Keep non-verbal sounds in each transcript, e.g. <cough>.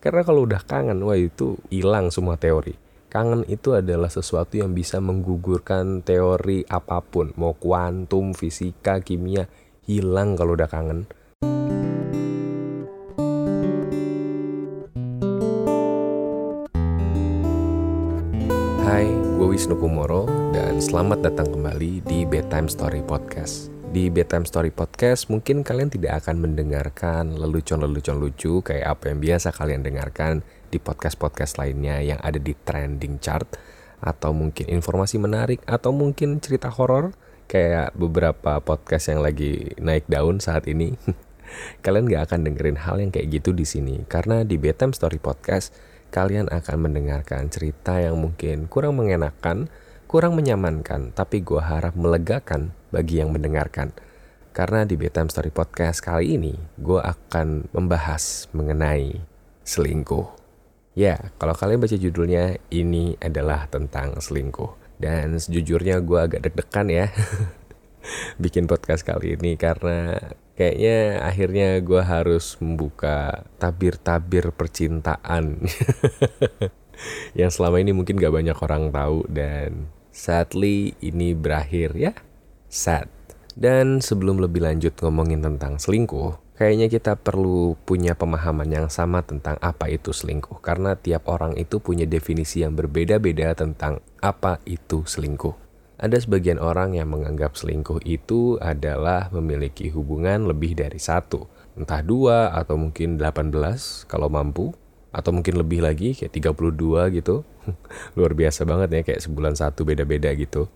Karena kalau udah kangen, wah itu hilang semua teori. Kangen itu adalah sesuatu yang bisa menggugurkan teori apa pun, mau kuantum, fisika, kimia, hilang kalau udah kangen. Hai, gue Wisnu Kumoro dan selamat datang kembali di Bedtime Story Podcast. Di Bedtime Story Podcast mungkin kalian tidak akan mendengarkan lelucon-lelucon lucu kayak apa yang biasa kalian dengarkan di podcast-podcast lainnya yang ada di trending chart atau mungkin informasi menarik atau mungkin cerita horor kayak beberapa podcast yang lagi naik daun saat ini. <laughs> kalian gak akan dengerin hal yang kayak gitu di sini karena di Bedtime Story Podcast kalian akan mendengarkan cerita yang mungkin kurang mengenakan kurang menyamankan, tapi gue harap melegakan bagi yang mendengarkan. Karena di Bedtime Story Podcast kali ini, gue akan membahas mengenai selingkuh. Ya, kalau kalian baca judulnya, ini adalah tentang selingkuh. Dan sejujurnya gue agak deg-degan ya <laughs> bikin podcast kali ini karena kayaknya akhirnya gue harus membuka tabir-tabir percintaan <laughs> yang selama ini mungkin gak banyak orang tahu dan Sadly ini berakhir ya, sad. Dan sebelum lebih lanjut ngomongin tentang selingkuh, kayaknya kita perlu punya pemahaman yang sama tentang apa itu selingkuh. Karena tiap orang itu punya definisi yang berbeda-beda tentang apa itu selingkuh. Ada sebagian orang yang menganggap selingkuh itu adalah memiliki hubungan lebih dari satu. Entah dua atau mungkin 18 kalau mampu atau mungkin lebih lagi kayak 32 gitu <laughs> luar biasa banget ya kayak sebulan satu beda-beda gitu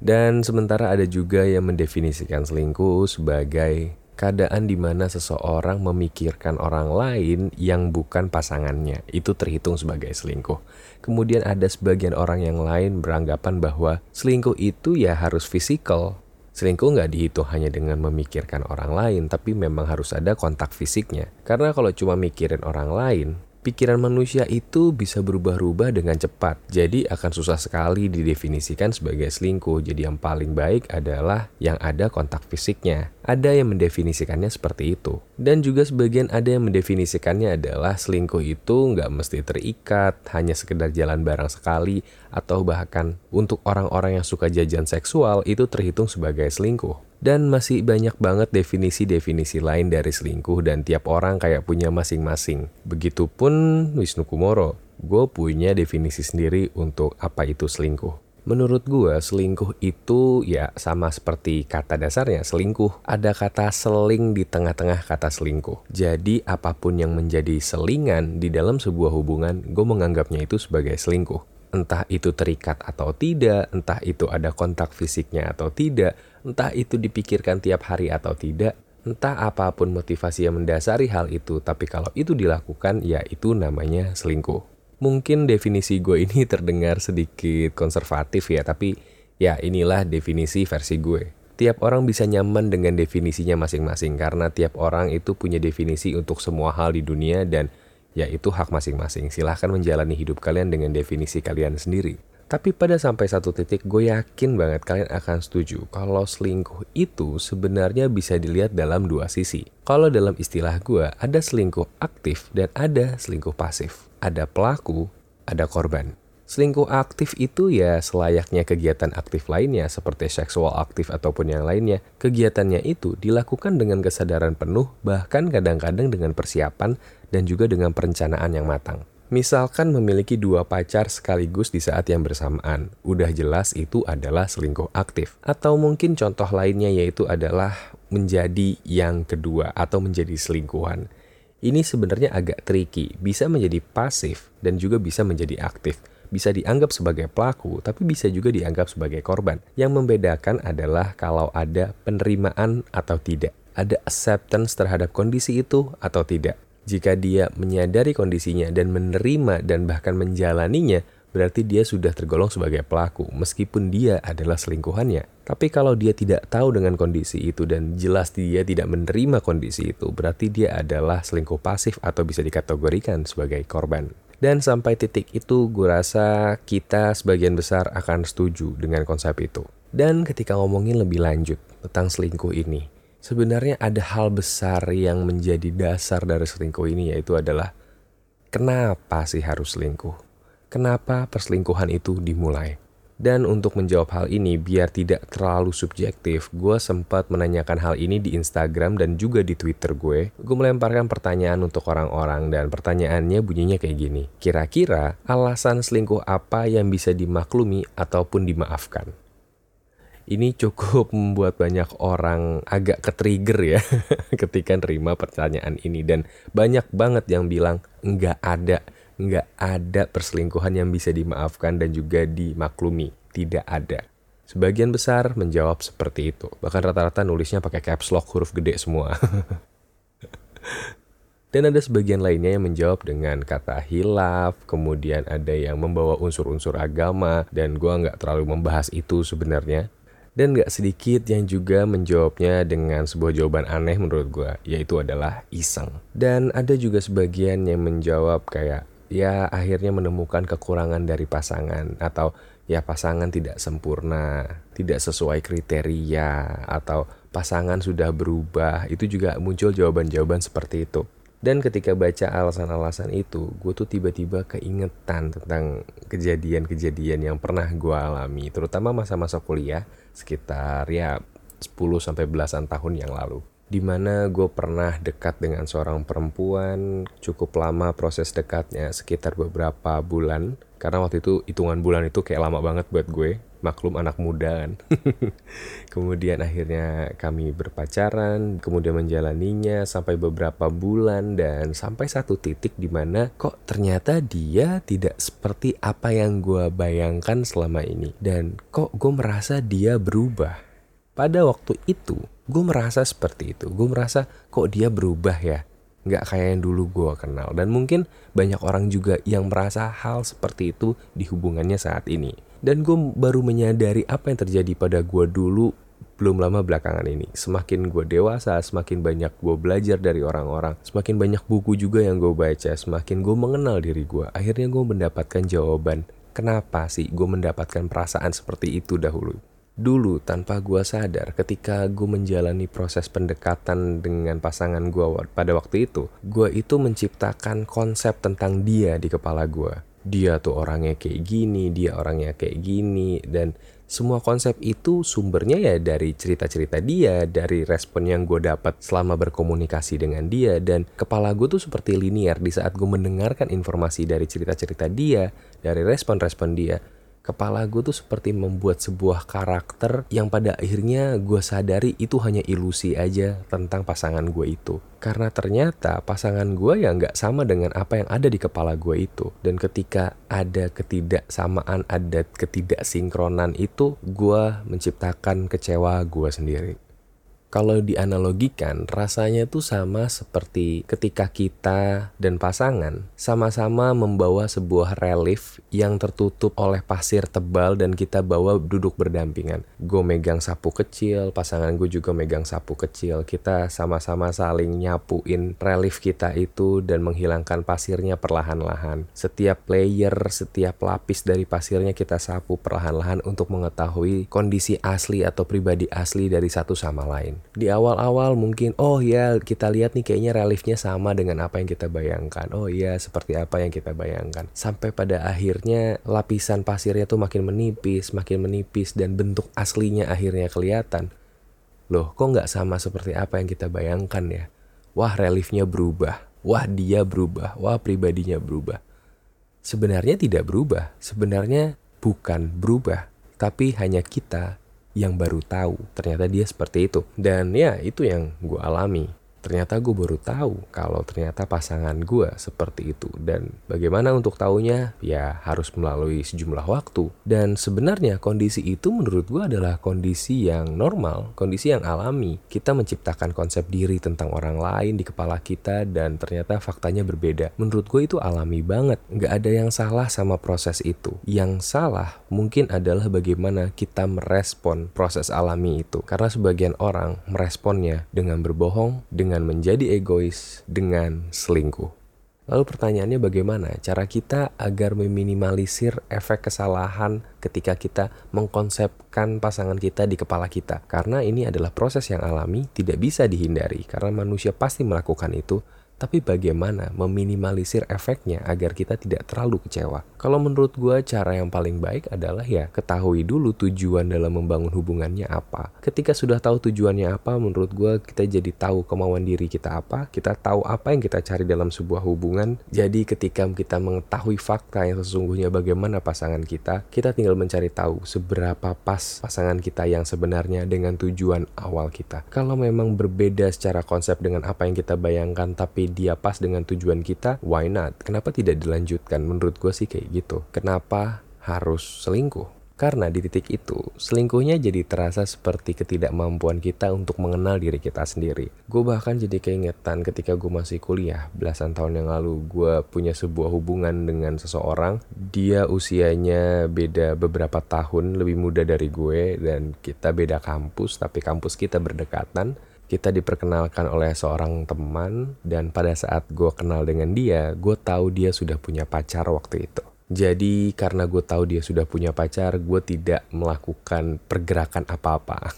dan sementara ada juga yang mendefinisikan selingkuh sebagai keadaan di mana seseorang memikirkan orang lain yang bukan pasangannya itu terhitung sebagai selingkuh. Kemudian ada sebagian orang yang lain beranggapan bahwa selingkuh itu ya harus fisikal. Selingkuh nggak dihitung hanya dengan memikirkan orang lain, tapi memang harus ada kontak fisiknya. Karena kalau cuma mikirin orang lain, pikiran manusia itu bisa berubah-ubah dengan cepat. Jadi akan susah sekali didefinisikan sebagai selingkuh. Jadi yang paling baik adalah yang ada kontak fisiknya. Ada yang mendefinisikannya seperti itu. Dan juga sebagian ada yang mendefinisikannya adalah selingkuh itu nggak mesti terikat, hanya sekedar jalan bareng sekali, atau bahkan untuk orang-orang yang suka jajan seksual itu terhitung sebagai selingkuh. Dan masih banyak banget definisi-definisi lain dari selingkuh dan tiap orang kayak punya masing-masing. Begitupun Wisnu Kumoro, gue punya definisi sendiri untuk apa itu selingkuh. Menurut gue, selingkuh itu ya sama seperti kata dasarnya selingkuh. Ada kata seling di tengah-tengah kata selingkuh. Jadi apa pun yang menjadi selingan di dalam sebuah hubungan, gue menganggapnya itu sebagai selingkuh entah itu terikat atau tidak, entah itu ada kontak fisiknya atau tidak, entah itu dipikirkan tiap hari atau tidak, entah apa pun motivasi yang mendasari hal itu, tapi kalau itu dilakukan, ya itu namanya selingkuh. Mungkin definisi gue ini <laughs> terdengar sedikit konservatif ya, tapi ya inilah definisi versi gue. Tiap orang bisa nyaman dengan definisinya masing-masing karena tiap orang itu punya definisi untuk semua hal di dunia dan ya itu hak masing-masing. Silahkan menjalani hidup kalian dengan definisi kalian sendiri. Tapi pada sampai satu titik gue yakin banget kalian akan setuju kalau selingkuh itu sebenarnya bisa dilihat dalam dua sisi. Kalau dalam istilah gue ada selingkuh aktif dan ada selingkuh pasif. Ada pelaku, ada korban. Selingkuh aktif itu ya selayaknya kegiatan aktif lainnya seperti seksual aktif ataupun yang lainnya. Kegiatannya itu dilakukan dengan kesadaran penuh bahkan kadang-kadang dengan persiapan dan juga dengan perencanaan yang matang. Misalkan memiliki dua pacar sekaligus di saat yang bersamaan, udah jelas itu adalah selingkuh aktif. Atau mungkin contoh lainnya yaitu adalah menjadi yang kedua atau menjadi selingkuhan. Ini sebenarnya agak tricky, bisa menjadi pasif dan juga bisa menjadi aktif bisa dianggap sebagai pelaku, tapi bisa juga dianggap sebagai korban. Yang membedakan adalah kalau ada penerimaan atau tidak, ada acceptance terhadap kondisi itu atau tidak. Jika dia menyadari kondisinya dan menerima dan bahkan menjalaninya, berarti dia sudah tergolong sebagai pelaku, meskipun dia adalah selingkuhannya. Tapi kalau dia tidak tahu dengan kondisi itu dan jelas dia tidak menerima kondisi itu, berarti dia adalah selingkuh pasif atau bisa dikategorikan sebagai korban. Dan sampai titik itu gue rasa kita sebagian besar akan setuju dengan konsep itu. Dan ketika ngomongin lebih lanjut tentang selingkuh ini, sebenarnya ada hal besar yang menjadi dasar dari selingkuh ini yaitu adalah kenapa sih harus selingkuh? Kenapa perselingkuhan itu dimulai? Dan untuk menjawab hal ini biar tidak terlalu subjektif, gue sempat menanyakan hal ini di Instagram dan juga di Twitter gue. Gue melemparkan pertanyaan untuk orang-orang dan pertanyaannya bunyinya kayak gini. Kira-kira alasan selingkuh apa yang bisa dimaklumi ataupun dimaafkan? Ini cukup membuat banyak orang agak ke-trigger ya <laughs> ketika nerima pertanyaan ini dan banyak banget yang bilang nggak ada nggak ada perselingkuhan yang bisa dimaafkan dan juga dimaklumi. Tidak ada. Sebagian besar menjawab seperti itu. Bahkan rata-rata nulisnya pakai caps lock huruf gede semua. <laughs> Dan ada sebagian lainnya yang menjawab dengan kata hilaf, kemudian ada yang membawa unsur-unsur agama, dan gue nggak terlalu membahas itu sebenarnya. Dan nggak sedikit yang juga menjawabnya dengan sebuah jawaban aneh menurut gue, yaitu adalah iseng. Dan ada juga sebagian yang menjawab kayak, ya akhirnya menemukan kekurangan dari pasangan atau ya pasangan tidak sempurna, tidak sesuai kriteria atau pasangan sudah berubah. Itu juga muncul jawaban-jawaban seperti itu. Dan ketika baca alasan-alasan itu, gue tuh tiba-tiba keingetan tentang kejadian-kejadian yang pernah gue alami, terutama masa-masa kuliah sekitar ya 10 sampai belasan tahun yang lalu. Di mana gue pernah dekat dengan seorang perempuan cukup lama proses dekatnya sekitar beberapa bulan. Karena waktu itu hitungan bulan itu kayak lama banget buat gue maklum anak muda kan. <laughs> Kemudian akhirnya kami berpacaran kemudian menjalaninya sampai beberapa bulan dan sampai satu titik di mana kok ternyata dia tidak seperti apa yang gue bayangkan selama ini. Dan kok gue merasa dia berubah. Pada waktu itu gue merasa seperti itu. Gue merasa kok dia berubah ya? Nggak kayak yang dulu gue kenal. Dan mungkin banyak orang juga yang merasa hal seperti itu di hubungannya saat ini dan gue baru menyadari apa yang terjadi pada gue dulu belum lama belakangan ini. Semakin gue dewasa, semakin banyak gue belajar dari orang-orang, semakin banyak buku juga yang gue baca, semakin gue mengenal diri gue. Akhirnya gue mendapatkan jawaban, kenapa sih gue mendapatkan perasaan seperti itu dahulu dulu tanpa gue sadar ketika gue menjalani proses pendekatan dengan pasangan gue pada waktu itu gue itu menciptakan konsep tentang dia di kepala gue dia tuh orangnya kayak gini dia orangnya kayak gini dan semua konsep itu sumbernya ya dari cerita-cerita dia, dari respon yang gue dapat selama berkomunikasi dengan dia, dan kepala gue tuh seperti linier di saat gue mendengarkan informasi dari cerita-cerita dia, dari respon-respon dia kepala gue tuh seperti membuat sebuah karakter yang pada akhirnya gue sadari itu hanya ilusi aja tentang pasangan gue itu. Karena ternyata pasangan gue ya nggak sama dengan apa yang ada di kepala gue itu. Dan ketika ada ketidaksamaan, ada ketidaksinkronan itu, gue menciptakan kecewa gue sendiri kalau dianalogikan rasanya tuh sama seperti ketika kita dan pasangan sama-sama membawa sebuah relief yang tertutup oleh pasir tebal dan kita bawa duduk berdampingan. Gue megang sapu kecil, pasangan gue juga megang sapu kecil. Kita sama-sama saling nyapuin relief kita itu dan menghilangkan pasirnya perlahan-lahan. Setiap layer, setiap lapis dari pasirnya kita sapu perlahan-lahan untuk mengetahui kondisi asli atau pribadi asli dari satu sama lain di awal-awal mungkin oh ya kita lihat nih kayaknya reliefnya sama dengan apa yang kita bayangkan. Oh iya seperti apa yang kita bayangkan. Sampai pada akhirnya lapisan pasirnya tuh makin menipis makin menipis dan bentuk aslinya akhirnya kelihatan. Loh kok nggak sama seperti apa yang kita bayangkan ya? Wah reliefnya berubah. Wah dia berubah. Wah pribadinya berubah. Sebenarnya tidak berubah. Sebenarnya bukan berubah tapi hanya kita yang baru tahu. Ternyata dia seperti itu. Dan ya itu yang gue alami ternyata gue baru tahu kalau ternyata pasangan gue seperti itu. Dan bagaimana untuk tahunya ya harus melalui sejumlah waktu. Dan sebenarnya kondisi itu menurut gue adalah kondisi yang normal kondisi yang alami. Kita menciptakan konsep diri tentang orang lain di kepala kita dan ternyata faktanya berbeda. Menurut gue itu alami banget. Nggak ada yang salah sama proses itu. Yang salah mungkin adalah bagaimana kita merespon proses alami itu. Karena sebagian orang meresponnya dengan berbohong dengan dengan menjadi egois, dengan selingkuh. Lalu pertanyaannya bagaimana cara kita agar meminimalisir efek kesalahan ketika kita mengkonsepkan pasangan kita di kepala kita. Karena ini adalah proses yang alami, tidak bisa dihindari karena manusia pasti melakukan itu. Tapi bagaimana meminimalisir efeknya agar kita tidak terlalu kecewa. Kalau menurut gue cara yang paling baik adalah ya ketahui dulu tujuan dalam membangun hubungannya apa. Ketika sudah tahu tujuannya apa, menurut gue kita jadi tahu kemauan diri kita apa, kita tahu apa yang kita cari dalam sebuah hubungan. Jadi ketika kita mengetahui fakta yang sesungguhnya bagaimana pasangan kita, kita tinggal mencari tahu seberapa pas pasangan kita yang sebenarnya dengan tujuan awal kita. Kalau memang berbeda secara konsep dengan apa yang kita bayangkan tapi dia pas dengan tujuan kita, why not? Kenapa tidak dilanjutkan? Menurut gue sih kayak gitu. Kenapa harus selingkuh? Karena di titik itu, selingkuhnya jadi terasa seperti ketidakmampuan kita untuk mengenal diri kita sendiri. Gue bahkan jadi keingetan ketika gue masih kuliah, belasan tahun yang lalu, gue punya sebuah hubungan dengan seseorang. Dia usianya beda beberapa tahun, lebih muda dari gue, dan kita beda kampus, tapi kampus kita berdekatan kita diperkenalkan oleh seorang teman dan pada saat gue kenal dengan dia, gue tahu dia sudah punya pacar waktu itu. Jadi karena gue tahu dia sudah punya pacar, gue tidak melakukan pergerakan apa-apa.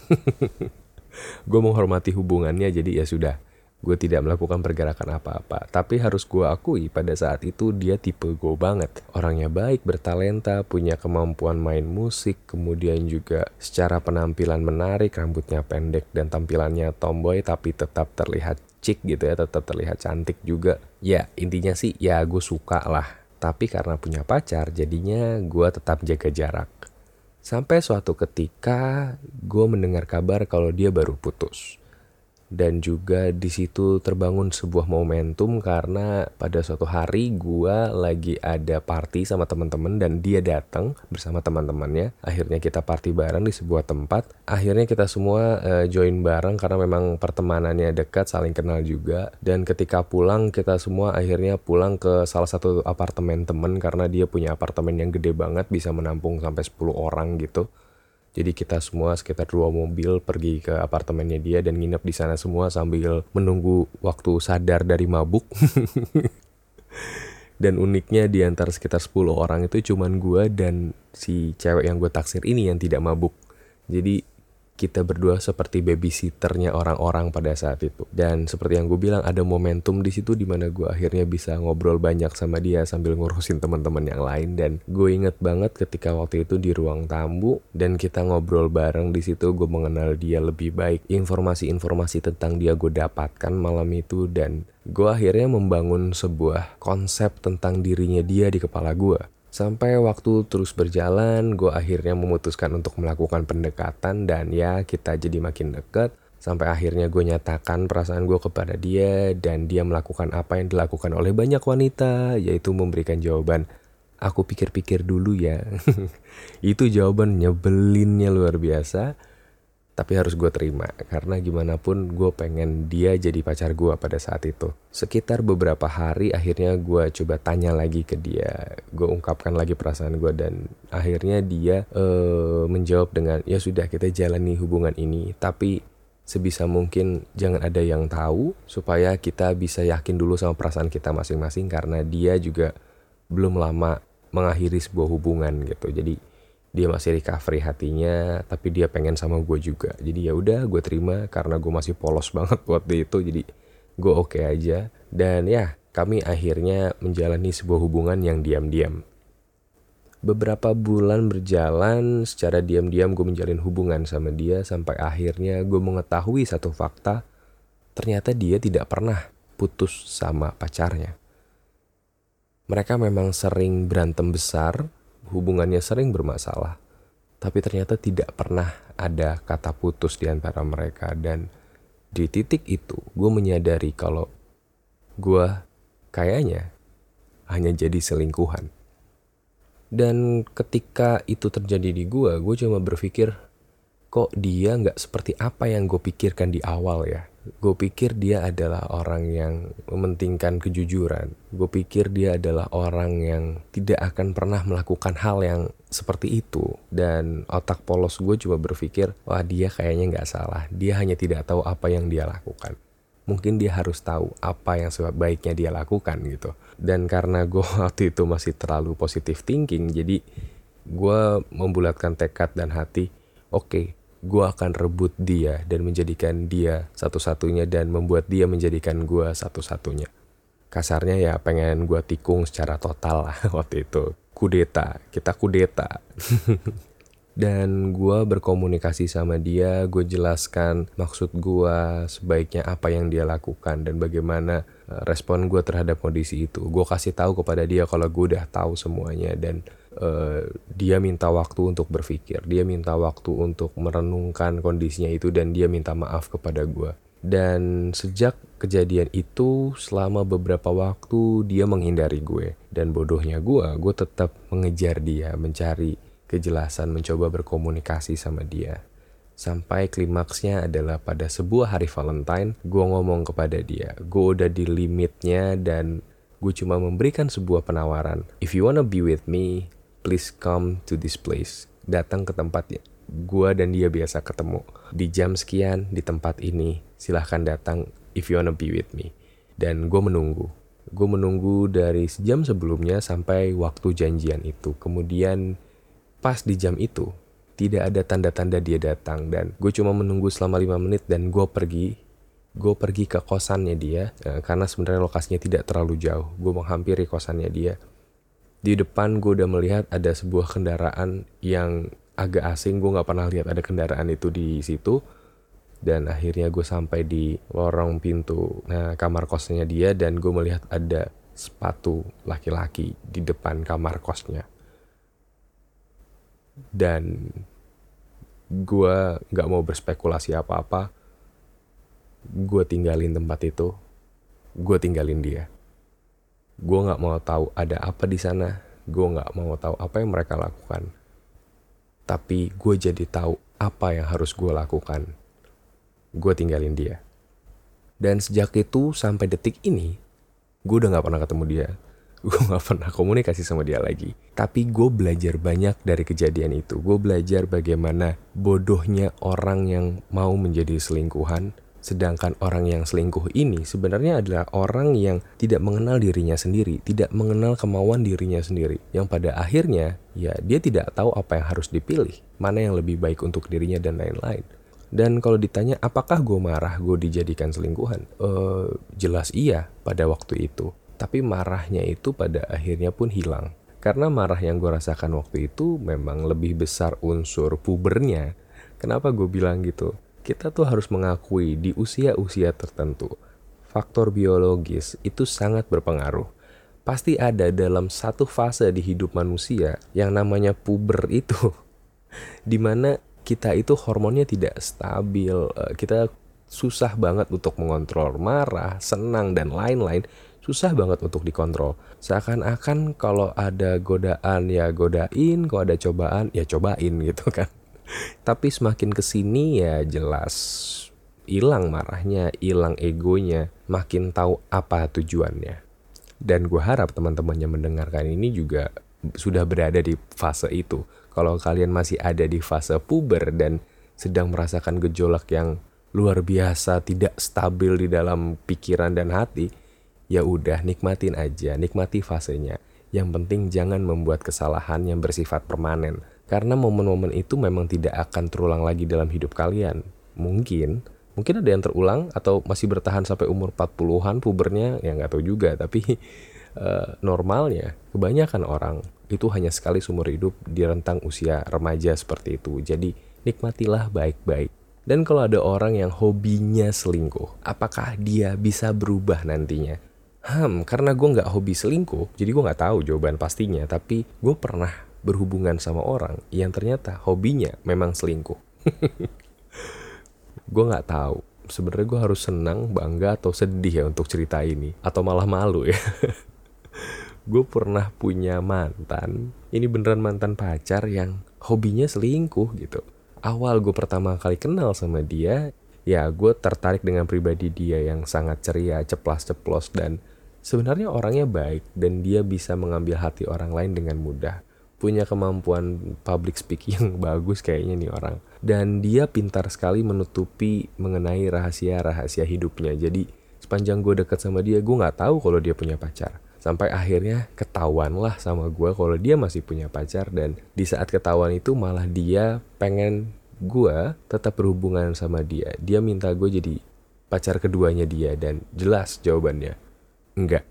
<laughs> gue menghormati hubungannya, jadi ya sudah gue tidak melakukan pergerakan apa-apa. Tapi harus gue akui pada saat itu dia tipe gue banget. Orangnya baik, bertalenta, punya kemampuan main musik, kemudian juga secara penampilan menarik, rambutnya pendek dan tampilannya tomboy tapi tetap terlihat chic gitu ya, tetap terlihat cantik juga. Ya intinya sih ya gue suka lah. Tapi karena punya pacar jadinya gue tetap jaga jarak. Sampai suatu ketika gue mendengar kabar kalau dia baru putus dan juga di situ terbangun sebuah momentum karena pada suatu hari gua lagi ada party sama teman-teman dan dia datang bersama teman-temannya. Akhirnya kita party bareng di sebuah tempat. Akhirnya kita semua uh, join bareng karena memang pertemanannya dekat saling kenal juga. Dan ketika pulang kita semua akhirnya pulang ke salah satu apartemen temen karena dia punya apartemen yang gede banget bisa menampung sampai 10 orang gitu jadi kita semua sekitar dua mobil pergi ke apartemennya dia dan nginep di sana semua sambil menunggu waktu sadar dari mabuk. <laughs> dan uniknya di antara sekitar 10 orang itu cuman gue dan si cewek yang gue taksir ini yang tidak mabuk. Jadi kita berdua seperti babysitternya orang-orang pada saat itu. Dan seperti yang gue bilang ada momentum di situ di mana gue akhirnya bisa ngobrol banyak sama dia sambil ngurusin teman-teman yang lain. Dan gue inget banget ketika waktu itu di ruang tamu dan kita ngobrol bareng di situ gue mengenal dia lebih baik. Informasi-informasi tentang dia gue dapatkan malam itu dan gue akhirnya membangun sebuah konsep tentang dirinya dia di kepala gue. Sampai waktu terus berjalan, gue akhirnya memutuskan untuk melakukan pendekatan dan ya kita jadi makin deket. Sampai akhirnya gue nyatakan perasaan gue kepada dia dan dia melakukan apa yang dilakukan oleh banyak wanita, yaitu memberikan jawaban, aku pikir-pikir dulu ya. <laughs> Itu jawaban nyebelinnya luar biasa tapi harus gue terima karena gimana pun gue pengen dia jadi pacar gue pada saat itu. Sekitar beberapa hari akhirnya gue coba tanya lagi ke dia. Gue ungkapkan lagi perasaan gue dan akhirnya dia uh, menjawab dengan ya sudah kita jalani hubungan ini. Tapi sebisa mungkin jangan ada yang tahu supaya kita bisa yakin dulu sama perasaan kita masing-masing karena dia juga belum lama mengakhiri sebuah hubungan gitu. Jadi dia masih recovery hatinya tapi dia pengen sama gue juga. Jadi ya udah gue terima karena gue masih polos banget <laughs> dia itu. Jadi gue oke okay aja. Dan ya kami akhirnya menjalani sebuah hubungan yang diam-diam. Beberapa bulan berjalan secara diam-diam gue menjalin hubungan sama dia sampai akhirnya gue mengetahui satu fakta ternyata dia tidak pernah putus sama pacarnya. Mereka memang sering berantem besar hubungannya sering bermasalah, tapi ternyata tidak pernah ada kata putus di antara mereka. Dan di titik itu, gue menyadari kalau gue kayaknya hanya jadi selingkuhan. Dan ketika itu terjadi di gue, gue cuma berpikir, kok dia nggak seperti apa yang gue pikirkan di awal ya gue pikir dia adalah orang yang mementingkan kejujuran. Gue pikir dia adalah orang yang tidak akan pernah melakukan hal yang seperti itu. Dan otak polos gue coba berpikir, wah dia kayaknya nggak salah. Dia hanya tidak tahu apa yang dia lakukan. Mungkin dia harus tahu apa yang sebaiknya dia lakukan gitu. Dan karena gue <laughs> waktu itu masih terlalu positif thinking, jadi gue membulatkan tekad dan hati, oke, okay, gue akan rebut dia dan menjadikan dia satu-satunya dan membuat dia menjadikan gue satu-satunya. kasarnya ya pengen gue tikung secara total lah <laughs> waktu itu. Kudeta kita kudeta. <laughs> Dan gue berkomunikasi sama dia gue jelaskan maksud gue sebaiknya apa yang dia lakukan dan bagaimana eh, respon gue terhadap kondisi itu. Gue kasih tahu kepada dia kalau gue udah tahu semuanya dan uh, dia minta waktu untuk berpikir dia minta waktu untuk merenungkan kondisinya itu dan dia minta maaf kepada gue dan sejak kejadian itu selama beberapa waktu dia menghindari gue dan bodohnya gue gue tetap mengejar dia mencari kejelasan mencoba berkomunikasi sama dia. Sampai klimaksnya adalah pada sebuah hari Valentine, gue ngomong kepada dia, gue udah di limitnya dan gue cuma memberikan sebuah penawaran. If you wanna be with me, please come to this place. Datang ke tempatnya. Gue dan dia biasa ketemu. Di jam sekian, di tempat ini, silahkan datang if you wanna be with me. Dan gue menunggu. Gue menunggu dari sejam sebelumnya sampai waktu janjian itu. Kemudian pas di jam itu tidak ada tanda-tanda dia datang dan gue cuma menunggu selama lima menit dan gue pergi gue pergi ke kosannya dia ya, karena sebenarnya lokasinya tidak terlalu jauh gue menghampiri kosannya dia di depan gue udah melihat ada sebuah kendaraan yang agak asing. Gue nggak pernah lihat ada kendaraan itu di situ. Dan akhirnya gue sampai di lorong pintu nah kamar kosnya dia. Dan gue melihat ada sepatu laki-laki di depan kamar kosnya. Dan gue nggak mau berspekulasi apa-apa. Gue tinggalin tempat itu. Gue tinggalin dia gue nggak mau tahu ada apa di sana. Gue nggak mau tahu apa yang mereka lakukan. Tapi gue jadi tahu apa yang harus gue lakukan. Gue tinggalin dia. Dan sejak itu sampai detik ini gue udah nggak pernah ketemu dia. <laughs> Gue gak pernah komunikasi sama dia lagi. Tapi gue belajar banyak dari kejadian itu. Gue belajar bagaimana bodohnya orang yang mau menjadi selingkuhan, sedangkan orang yang selingkuh ini sebenarnya adalah orang yang tidak mengenal dirinya sendiri, tidak mengenal kemauan dirinya sendiri. Yang pada akhirnya, ya dia tidak tahu apa yang harus dipilih, mana yang lebih baik untuk dirinya dan lain-lain. Dan kalau ditanya apakah gue marah gue dijadikan selingkuhan? Uh, jelas iya pada waktu itu tapi marahnya itu pada akhirnya pun hilang. Karena marah yang gue rasakan waktu itu memang lebih besar unsur pubernya. Kenapa gue bilang gitu? Kita tuh harus mengakui di usia-usia tertentu, faktor biologis itu sangat berpengaruh. Pasti ada dalam satu fase di hidup manusia yang namanya puber itu. <laughs> Di mana kita itu hormonnya tidak stabil, eh, kita susah banget untuk mengontrol marah, senang, dan lain-lain susah banget untuk dikontrol. Seakan-akan kalau ada godaan ya godain, kalau ada cobaan ya cobain gitu kan. Tapi semakin ke sini ya jelas hilang marahnya, hilang egonya, makin tahu apa tujuannya. Dan gue harap teman-teman yang mendengarkan ini juga sudah berada di fase itu. Kalau kalian masih ada di fase puber dan sedang merasakan gejolak yang luar biasa, tidak stabil di dalam pikiran dan hati, ya udah nikmatin aja, nikmati fasenya. Yang penting jangan membuat kesalahan yang bersifat permanen. Karena momen-momen itu memang tidak akan terulang lagi dalam hidup kalian. Mungkin, mungkin ada yang terulang atau masih bertahan sampai umur 40-an pubernya, ya nggak tahu juga. Tapi uh, <laughs> normalnya, kebanyakan orang itu hanya sekali seumur hidup di rentang usia remaja seperti itu. Jadi nikmatilah baik-baik. Dan kalau ada orang yang hobinya selingkuh, apakah dia bisa berubah nantinya? Hmm, karena gue nggak hobi selingkuh, jadi gue nggak tahu jawaban pastinya. Tapi gue pernah berhubungan sama orang yang ternyata hobinya memang selingkuh. <laughs> gue nggak tahu. Sebenarnya gue harus senang, bangga atau sedih ya untuk cerita ini, atau malah malu ya. <laughs> gue pernah punya mantan, ini beneran mantan pacar yang hobinya selingkuh gitu. Awal gue pertama kali kenal sama dia, ya gue tertarik dengan pribadi dia yang sangat ceria, ceplas-ceplos dan Sebenarnya orangnya baik dan dia bisa mengambil hati orang lain dengan mudah. Punya kemampuan public speaking yang <laughs> bagus kayaknya nih orang. Dan dia pintar sekali menutupi mengenai rahasia-rahasia hidupnya. Jadi sepanjang gue deket sama dia, gue nggak tahu kalau dia punya pacar. Sampai akhirnya ketahuan lah sama gue kalau dia masih punya pacar dan di saat ketahuan itu malah dia pengen gue tetap berhubungan sama dia. Dia minta gue jadi pacar keduanya dia dan jelas jawabannya enggak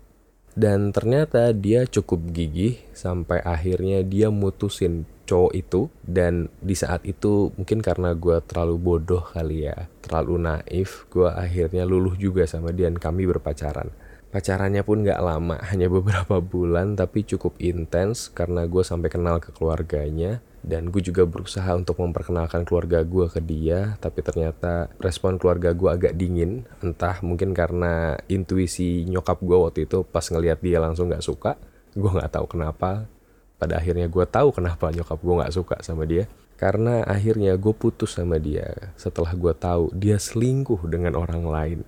Dan ternyata dia cukup gigih sampai akhirnya dia mutusin cowok itu. Dan di saat itu mungkin karena gue terlalu bodoh kali ya terlalu naif gue akhirnya luluh juga sama dia dan kami berpacaran. Pacarannya pun gak lama <laughs> hanya beberapa bulan tapi cukup intens karena gue sampai kenal ke keluarganya dan gue juga berusaha untuk memperkenalkan keluarga gue ke dia tapi ternyata respon keluarga gue agak dingin. Entah mungkin karena intuisi nyokap gue waktu itu pas ngelihat dia langsung gak suka gue nggak tahu kenapa. Pada akhirnya gue tahu kenapa nyokap gue nggak suka sama dia. Karena akhirnya gue putus sama dia setelah gue tahu dia selingkuh dengan orang lain.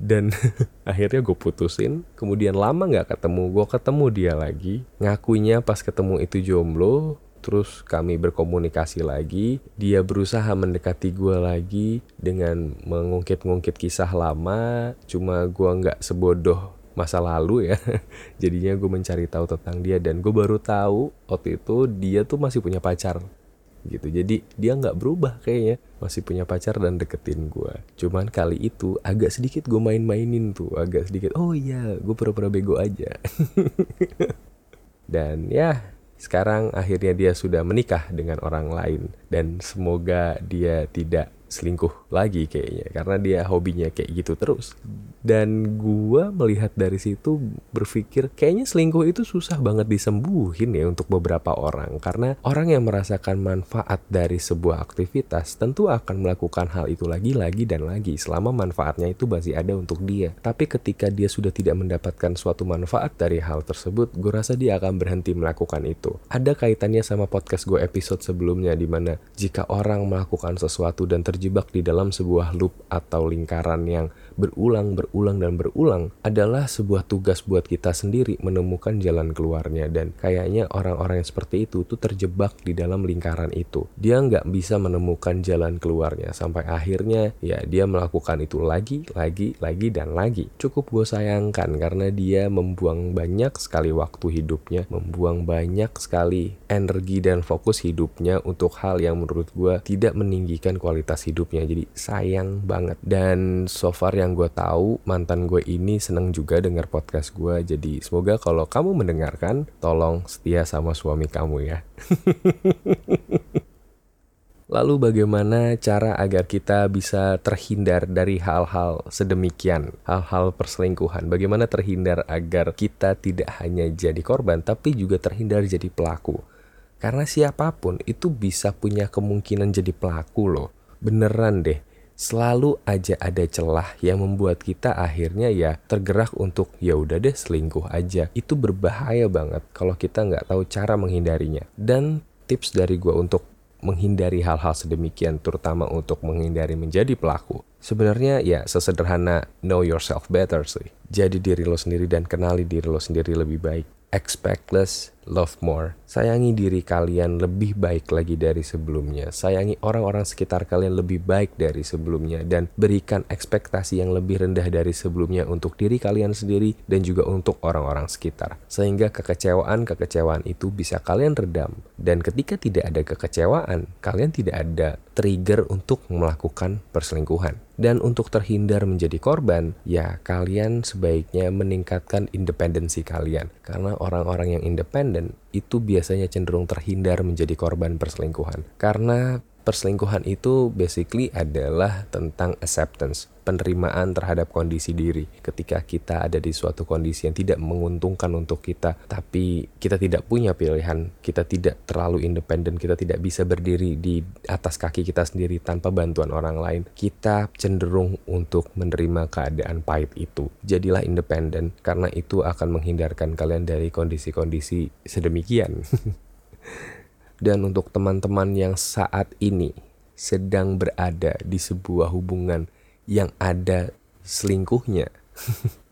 Dan <laughs> akhirnya gue putusin kemudian lama nggak ketemu gue ketemu dia lagi. Ngakunya pas ketemu itu jomblo terus kami berkomunikasi lagi. Dia berusaha mendekati gue lagi dengan mengungkit-ungkit kisah lama. Cuma gue nggak sebodoh masa lalu ya. <laughs> Jadinya gue mencari tahu tentang dia dan gue baru tahu waktu itu dia tuh masih punya pacar gitu. Jadi dia nggak berubah kayaknya. Masih punya pacar dan deketin gue cuman kali itu agak sedikit gue main-mainin tuh. Agak sedikit oh iya gue pura-pura bego aja. <laughs> Dan ya sekarang akhirnya dia sudah menikah dengan orang lain dan semoga dia tidak selingkuh lagi kayaknya karena dia hobinya kayak gitu terus. Dan gua melihat dari situ berpikir kayaknya selingkuh itu susah banget disembuhin ya untuk beberapa orang. Karena orang yang merasakan manfaat dari sebuah aktivitas tentu akan melakukan hal itu lagi lagi dan lagi. Selama manfaatnya itu masih ada untuk dia. Tapi ketika dia sudah tidak mendapatkan suatu manfaat dari hal tersebut gue rasa dia akan berhenti melakukan itu. Ada kaitannya sama podcast gue episode sebelumnya di mana jika orang melakukan sesuatu dan terjadi terjebak di dalam sebuah loop atau lingkaran yang berulang, berulang, dan berulang adalah sebuah tugas buat kita sendiri menemukan jalan keluarnya dan kayaknya orang-orang yang seperti itu tuh terjebak di dalam lingkaran itu. Dia nggak bisa menemukan jalan keluarnya sampai akhirnya ya dia melakukan itu lagi, lagi, lagi, dan lagi. Cukup gue sayangkan karena dia membuang banyak sekali waktu hidupnya, membuang banyak sekali energi dan fokus hidupnya untuk hal yang menurut gue tidak meninggikan kualitas hidupnya jadi sayang banget dan so far yang gue tahu mantan gue ini seneng juga dengar podcast gue jadi semoga kalau kamu mendengarkan tolong setia sama suami kamu ya <laughs> Lalu bagaimana cara agar kita bisa terhindar dari hal-hal sedemikian, hal-hal perselingkuhan? Bagaimana terhindar agar kita tidak hanya jadi korban tapi juga terhindar jadi pelaku? Karena siapa pun itu bisa punya kemungkinan jadi pelaku loh beneran deh selalu aja ada celah yang membuat kita akhirnya ya tergerak untuk ya udah deh selingkuh aja. Itu berbahaya banget kalau kita nggak tahu cara menghindarinya. Dan tips dari gue untuk menghindari hal-hal sedemikian terutama untuk menghindari menjadi pelaku sebenarnya ya sesederhana know yourself better sih. Jadi diri lo sendiri dan kenali diri lo sendiri lebih baik. Expect less love more. Sayangi diri kalian lebih baik lagi dari sebelumnya. Sayangi orang-orang sekitar kalian lebih baik dari sebelumnya dan berikan ekspektasi yang lebih rendah dari sebelumnya untuk diri kalian sendiri dan juga untuk orang-orang sekitar. Sehingga kekecewaan-kekecewaan itu bisa kalian redam. Dan ketika tidak ada kekecewaan, kalian tidak ada trigger untuk melakukan perselingkuhan. Dan untuk terhindar menjadi korban, ya kalian sebaiknya meningkatkan independensi kalian. Karena orang-orang yang independen itu biasanya cenderung terhindar menjadi korban perselingkuhan. Karena perselingkuhan itu basically adalah tentang acceptance, penerimaan terhadap kondisi diri. Ketika kita ada di suatu kondisi yang tidak menguntungkan untuk kita, tapi kita tidak punya pilihan, kita tidak terlalu independen, kita tidak bisa berdiri di atas kaki kita sendiri tanpa bantuan orang lain, kita cenderung untuk menerima keadaan pahit itu. Jadilah independen karena itu akan menghindarkan kalian dari kondisi-kondisi sedemikian. <laughs> dan untuk teman-teman yang saat ini sedang berada di sebuah hubungan yang ada selingkuhnya. <laughs>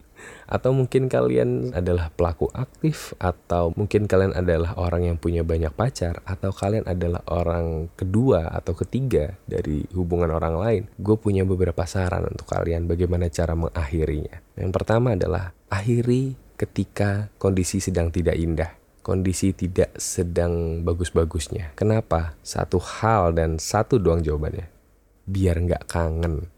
atau mungkin kalian adalah pelaku aktif atau mungkin kalian adalah orang yang punya banyak pacar atau kalian adalah orang kedua atau ketiga dari hubungan orang lain gue punya beberapa saran untuk kalian bagaimana cara mengakhirinya yang pertama adalah akhiri ketika kondisi sedang tidak indah kondisi tidak sedang bagus-bagusnya. Kenapa? Satu hal dan satu doang jawabannya. Biar nggak kangen.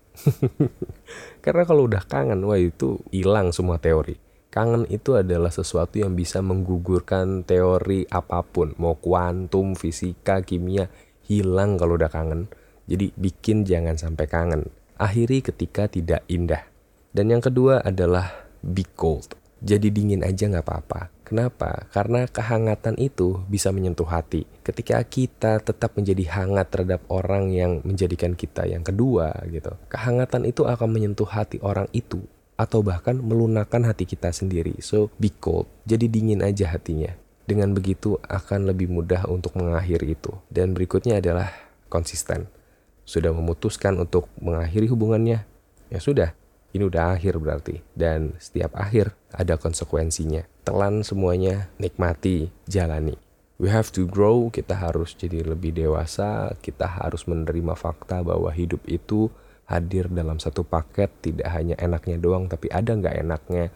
<laughs> Karena kalau udah kangen, wah itu hilang semua teori. Kangen itu adalah sesuatu yang bisa menggugurkan teori apa pun, mau kuantum, fisika, kimia, hilang kalau udah kangen. Jadi bikin jangan sampai kangen. Akhiri ketika tidak indah. Dan yang kedua adalah be cold. Jadi dingin aja nggak apa-apa. Kenapa? Karena kehangatan itu bisa menyentuh hati. Ketika kita tetap menjadi hangat terhadap orang yang menjadikan kita yang kedua gitu. Kehangatan itu akan menyentuh hati orang itu atau bahkan melunakkan hati kita sendiri. So be cold. Jadi dingin aja hatinya. Dengan begitu akan lebih mudah untuk mengakhiri itu. Dan berikutnya adalah konsisten. Sudah memutuskan untuk mengakhiri hubungannya, ya sudah, ini udah akhir berarti. Dan setiap akhir ada konsekuensinya. Telan semuanya, nikmati, jalani. We have to grow, kita harus jadi lebih dewasa, kita harus menerima fakta bahwa hidup itu hadir dalam satu paket, tidak hanya enaknya doang, tapi ada nggak enaknya.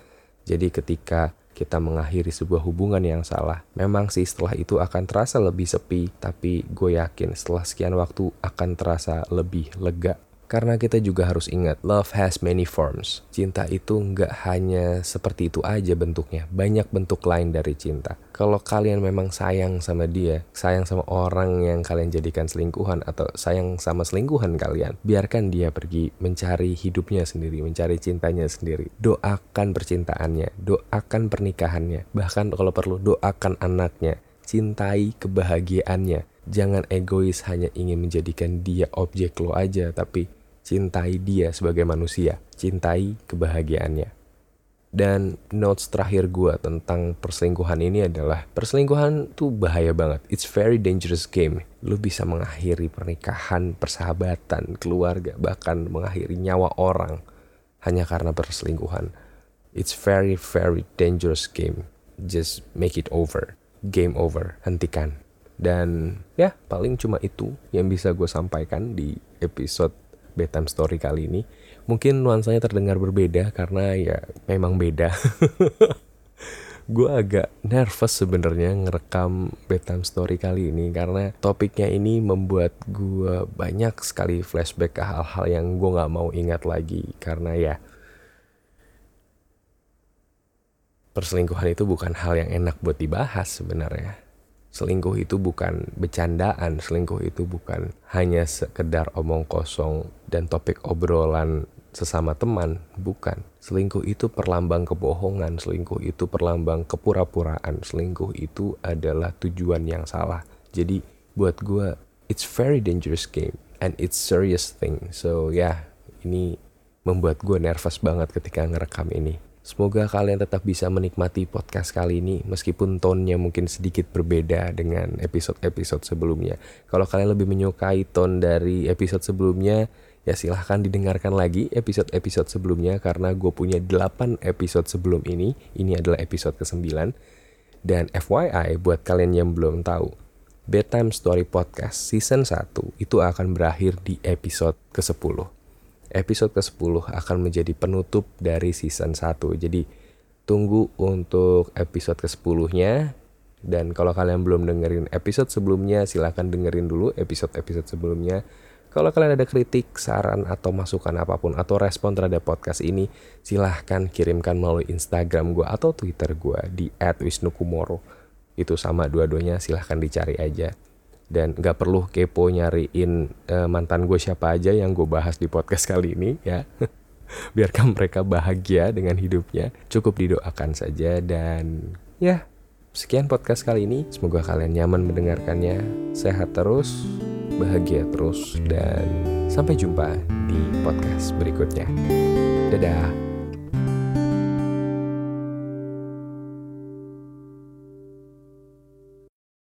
Jadi ketika kita mengakhiri sebuah hubungan yang salah. Memang sih setelah itu akan terasa lebih sepi, tapi gue yakin setelah sekian waktu akan terasa lebih lega karena kita juga harus ingat, love has many forms. Cinta itu nggak hanya seperti itu aja bentuknya, banyak bentuk lain dari cinta. Kalau kalian memang sayang sama dia, sayang sama orang yang kalian jadikan selingkuhan atau sayang sama selingkuhan kalian, biarkan dia pergi mencari hidupnya sendiri, mencari cintanya sendiri. Doakan percintaannya, doakan pernikahannya, bahkan kalau perlu doakan anaknya, cintai kebahagiaannya jangan egois hanya ingin menjadikan dia objek lo aja, tapi cintai dia sebagai manusia, cintai kebahagiaannya. Dan notes terakhir gue tentang perselingkuhan ini adalah perselingkuhan tuh bahaya banget. It's very dangerous game. Lu bisa mengakhiri pernikahan, persahabatan, keluarga, bahkan mengakhiri nyawa orang hanya karena perselingkuhan. It's very very dangerous game. Just make it over. Game over. Hentikan. Dan ya paling cuma itu yang bisa gue sampaikan di episode bedtime story kali ini. Mungkin nuansanya terdengar berbeda karena ya memang beda. <laughs> gue agak nervous sebenarnya ngerekam bedtime story kali ini karena topiknya ini membuat gue banyak sekali flashback ke hal-hal yang gue nggak mau ingat lagi karena ya perselingkuhan itu bukan hal yang enak buat dibahas sebenarnya selingkuh itu bukan bercandaan, selingkuh itu bukan hanya sekedar omong kosong dan topik obrolan sesama teman, bukan. Selingkuh itu perlambang kebohongan, selingkuh itu perlambang kepura-puraan, selingkuh itu adalah tujuan yang salah. Jadi buat gue, it's very dangerous game and it's serious thing. So ya, yeah, ini membuat gue nervous banget ketika ngerekam ini. Semoga kalian tetap bisa menikmati podcast kali ini meskipun tonnya mungkin sedikit berbeda dengan episode-episode sebelumnya. Kalau kalian lebih menyukai ton dari episode sebelumnya, ya silahkan didengarkan lagi episode-episode sebelumnya karena gue punya 8 episode sebelum ini. Ini adalah episode ke-9. Dan FYI buat kalian yang belum tahu, Bedtime Story Podcast season 1 itu akan berakhir di episode ke-10 episode ke-10 akan menjadi penutup dari season 1. Jadi tunggu untuk episode ke-10-nya. Dan kalau kalian belum dengerin episode sebelumnya, silahkan dengerin dulu episode-episode sebelumnya. Kalau kalian ada kritik, saran, atau masukan apa pun, atau respon terhadap podcast ini, silahkan kirimkan melalui Instagram gue atau Twitter gue di @wisnukumoro. Itu sama dua-duanya, silahkan dicari aja dan nggak perlu kepo nyariin uh, mantan gue siapa aja yang gue bahas di podcast kali ini ya. <laughs> Biarkan mereka bahagia dengan hidupnya. Cukup didoakan saja dan ya sekian podcast kali ini. Semoga kalian nyaman mendengarkannya. Sehat terus bahagia terus dan sampai jumpa di podcast berikutnya. Dadah